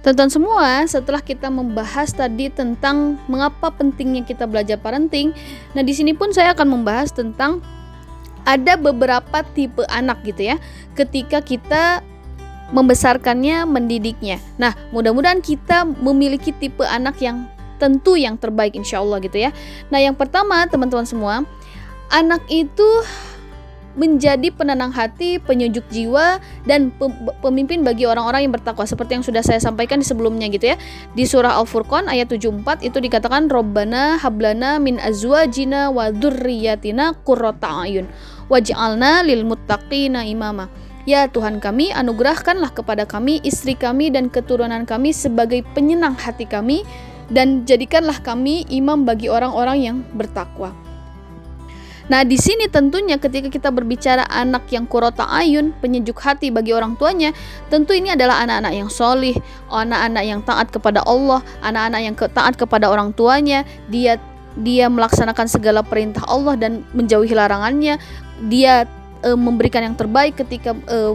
Tonton semua, setelah kita membahas tadi tentang mengapa pentingnya kita belajar parenting, nah di sini pun saya akan membahas tentang ada beberapa tipe anak gitu ya. Ketika kita membesarkannya, mendidiknya. Nah, mudah-mudahan kita memiliki tipe anak yang tentu yang terbaik insya Allah gitu ya. Nah, yang pertama teman-teman semua, anak itu menjadi penenang hati, penyejuk jiwa dan pemimpin bagi orang-orang yang bertakwa seperti yang sudah saya sampaikan di sebelumnya gitu ya. Di surah Al-Furqan ayat 74 itu dikatakan Robbana hablana min azwajina wa dzurriyyatina qurrata ayun waj'alna lil muttaqina imama. Ya Tuhan kami, anugerahkanlah kepada kami istri kami dan keturunan kami sebagai penyenang hati kami dan jadikanlah kami imam bagi orang-orang yang bertakwa. Nah, di sini tentunya ketika kita berbicara anak yang kurota ayun, penyejuk hati bagi orang tuanya, tentu ini adalah anak-anak yang solih, anak-anak yang taat kepada Allah, anak-anak yang taat kepada orang tuanya, dia dia melaksanakan segala perintah Allah dan menjauhi larangannya, dia e, memberikan yang terbaik ketika e,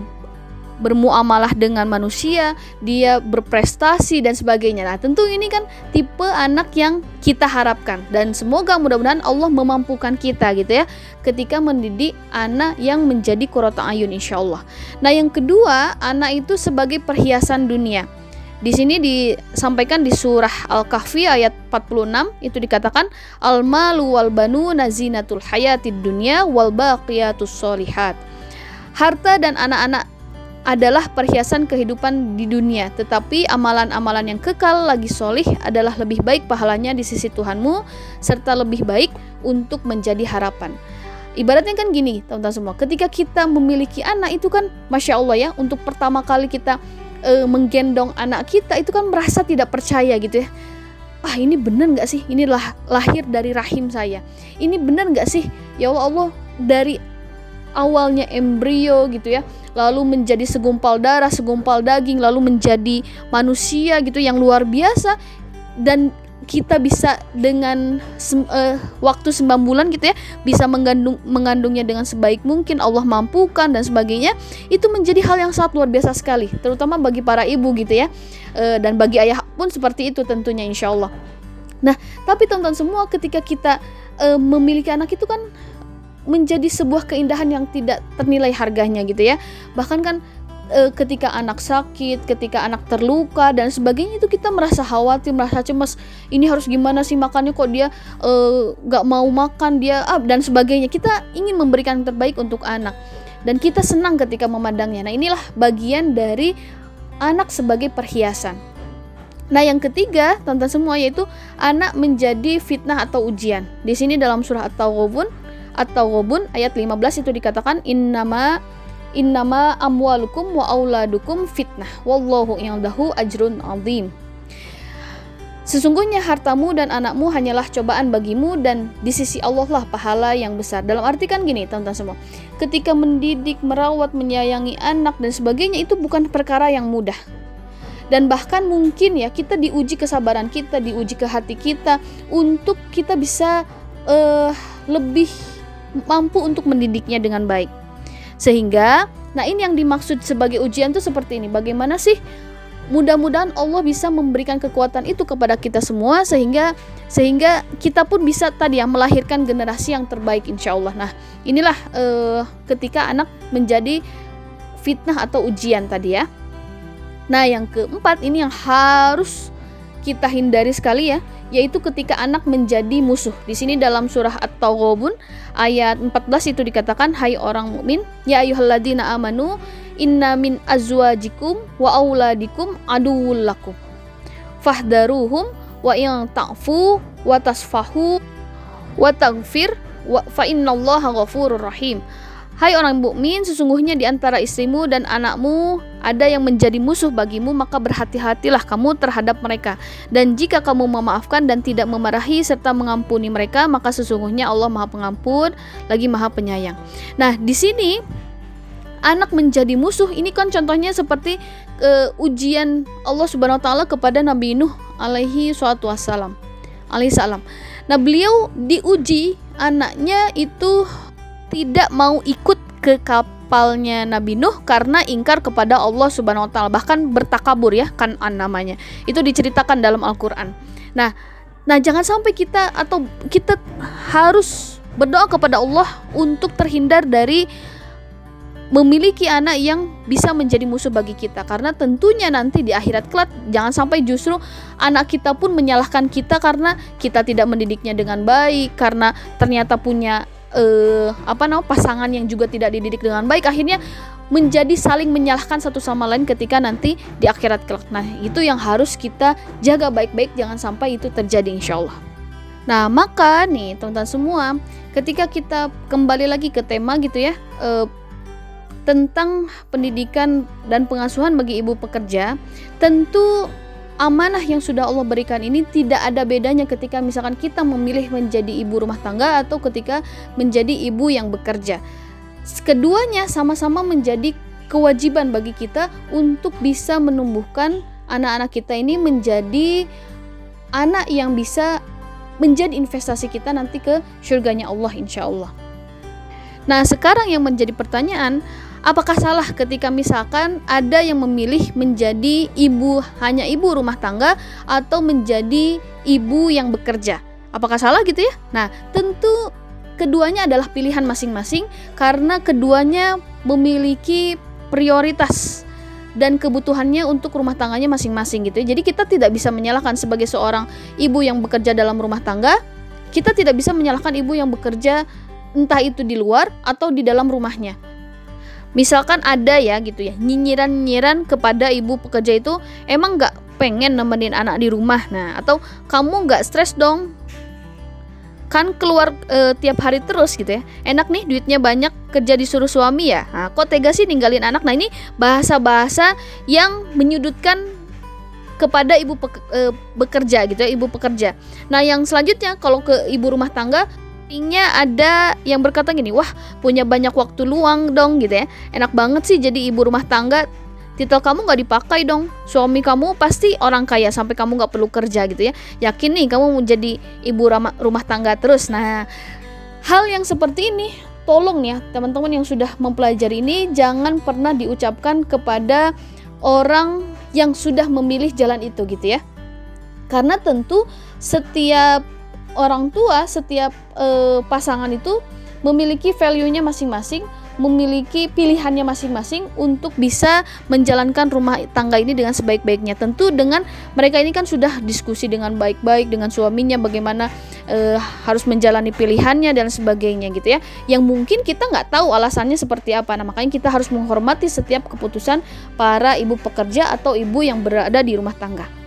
bermuamalah dengan manusia, dia berprestasi dan sebagainya. Nah, tentu ini kan tipe anak yang kita harapkan dan semoga mudah-mudahan Allah memampukan kita gitu ya ketika mendidik anak yang menjadi kurota ayun insya Allah. Nah, yang kedua, anak itu sebagai perhiasan dunia. Di sini disampaikan di surah Al-Kahfi ayat 46 itu dikatakan al-malu wal banu nazinatul hayatid dunya wal baqiyatus solihat. Harta dan anak-anak adalah perhiasan kehidupan di dunia, tetapi amalan-amalan yang kekal lagi solih adalah lebih baik pahalanya di sisi Tuhanmu, serta lebih baik untuk menjadi harapan. Ibaratnya kan gini, teman-teman semua, ketika kita memiliki anak itu kan, masya Allah ya, untuk pertama kali kita e, menggendong anak kita itu kan merasa tidak percaya gitu ya. Ah ini bener nggak sih? Ini lah, lahir dari rahim saya. Ini bener nggak sih? Ya Allah Allah dari awalnya embrio gitu ya lalu menjadi segumpal darah, segumpal daging, lalu menjadi manusia gitu yang luar biasa. Dan kita bisa dengan uh, waktu 9 bulan gitu ya bisa mengandung mengandungnya dengan sebaik mungkin Allah mampukan dan sebagainya itu menjadi hal yang sangat luar biasa sekali terutama bagi para ibu gitu ya uh, dan bagi ayah pun seperti itu tentunya insya Allah. Nah tapi tonton semua ketika kita uh, memiliki anak itu kan menjadi sebuah keindahan yang tidak ternilai harganya gitu ya bahkan kan e, ketika anak sakit, ketika anak terluka dan sebagainya itu kita merasa khawatir, merasa cemas. Ini harus gimana sih makannya kok dia e, gak mau makan dia ah, dan sebagainya. Kita ingin memberikan yang terbaik untuk anak dan kita senang ketika memandangnya. Nah inilah bagian dari anak sebagai perhiasan. Nah, yang ketiga, tonton semua yaitu anak menjadi fitnah atau ujian. Di sini dalam surah At-Taghabun atau Ghobun ayat 15 itu dikatakan innama innama amwalukum wa auladukum fitnah wallahu indahu ajrun azim. Sesungguhnya hartamu dan anakmu hanyalah cobaan bagimu dan di sisi Allah lah pahala yang besar. Dalam arti kan gini, teman-teman semua. Ketika mendidik, merawat, menyayangi anak dan sebagainya itu bukan perkara yang mudah. Dan bahkan mungkin ya kita diuji kesabaran kita, diuji ke hati kita untuk kita bisa uh, lebih mampu untuk mendidiknya dengan baik. Sehingga, nah ini yang dimaksud sebagai ujian itu seperti ini. Bagaimana sih mudah-mudahan Allah bisa memberikan kekuatan itu kepada kita semua sehingga sehingga kita pun bisa tadi ya melahirkan generasi yang terbaik insya Allah. Nah inilah uh, ketika anak menjadi fitnah atau ujian tadi ya. Nah yang keempat ini yang harus kita hindari sekali ya yaitu ketika anak menjadi musuh. Di sini dalam surah At-Taghabun ayat 14 itu dikatakan hai orang mukmin ya ayyuhalladzina amanu inna min azwajikum wa auladikum aduwwul lakum fahdaruhum wa in ta'fu wa tasfahu wa taghfir wa fa innallaha ghafurur rahim Hai orang mukmin, sesungguhnya di antara istrimu dan anakmu ada yang menjadi musuh bagimu, maka berhati-hatilah kamu terhadap mereka. Dan jika kamu memaafkan dan tidak memarahi serta mengampuni mereka, maka sesungguhnya Allah Maha Pengampun, lagi Maha Penyayang. Nah, di sini anak menjadi musuh ini kan contohnya seperti uh, ujian Allah Subhanahu wa taala kepada Nabi Nuh alaihi suatu wassalam. Alaihi salam. Nah, beliau diuji anaknya itu tidak mau ikut ke kap kapalnya Nabi Nuh karena ingkar kepada Allah Subhanahu wa taala, bahkan bertakabur ya, Kanan namanya. Itu diceritakan dalam Al-Qur'an. Nah, nah jangan sampai kita atau kita harus berdoa kepada Allah untuk terhindar dari memiliki anak yang bisa menjadi musuh bagi kita karena tentunya nanti di akhirat kelak jangan sampai justru anak kita pun menyalahkan kita karena kita tidak mendidiknya dengan baik karena ternyata punya eh, apa namanya pasangan yang juga tidak dididik dengan baik akhirnya menjadi saling menyalahkan satu sama lain ketika nanti di akhirat kelak. Nah, itu yang harus kita jaga baik-baik jangan sampai itu terjadi insya Allah. Nah, maka nih teman-teman semua, ketika kita kembali lagi ke tema gitu ya, eh, tentang pendidikan dan pengasuhan bagi ibu pekerja, tentu amanah yang sudah Allah berikan ini tidak ada bedanya ketika misalkan kita memilih menjadi ibu rumah tangga atau ketika menjadi ibu yang bekerja. Keduanya sama-sama menjadi kewajiban bagi kita untuk bisa menumbuhkan anak-anak kita ini menjadi anak yang bisa menjadi investasi kita nanti ke surganya Allah insya Allah. Nah sekarang yang menjadi pertanyaan Apakah salah ketika misalkan ada yang memilih menjadi ibu hanya ibu rumah tangga atau menjadi ibu yang bekerja? Apakah salah gitu ya? Nah, tentu keduanya adalah pilihan masing-masing karena keduanya memiliki prioritas dan kebutuhannya untuk rumah tangganya masing-masing gitu. Ya. Jadi kita tidak bisa menyalahkan sebagai seorang ibu yang bekerja dalam rumah tangga, kita tidak bisa menyalahkan ibu yang bekerja entah itu di luar atau di dalam rumahnya misalkan ada ya gitu ya nyinyiran-nyinyiran kepada ibu pekerja itu emang nggak pengen nemenin anak di rumah? Nah atau kamu nggak stres dong? Kan keluar e, tiap hari terus gitu ya. Enak nih duitnya banyak kerja disuruh suami ya? Nah, kok tega sih ninggalin anak? Nah ini bahasa-bahasa yang menyudutkan kepada ibu e, bekerja gitu ya ibu pekerja. Nah yang selanjutnya kalau ke ibu rumah tangga Intinya ada yang berkata gini, wah punya banyak waktu luang dong gitu ya. Enak banget sih jadi ibu rumah tangga. Titel kamu nggak dipakai dong. Suami kamu pasti orang kaya sampai kamu nggak perlu kerja gitu ya. Yakin nih kamu mau jadi ibu rumah tangga terus. Nah, hal yang seperti ini tolong ya teman-teman yang sudah mempelajari ini jangan pernah diucapkan kepada orang yang sudah memilih jalan itu gitu ya. Karena tentu setiap orang tua setiap uh, pasangan itu memiliki value-nya masing-masing, memiliki pilihannya masing-masing untuk bisa menjalankan rumah tangga ini dengan sebaik-baiknya. Tentu dengan mereka ini kan sudah diskusi dengan baik-baik dengan suaminya bagaimana uh, harus menjalani pilihannya dan sebagainya gitu ya. Yang mungkin kita nggak tahu alasannya seperti apa. Nah makanya kita harus menghormati setiap keputusan para ibu pekerja atau ibu yang berada di rumah tangga.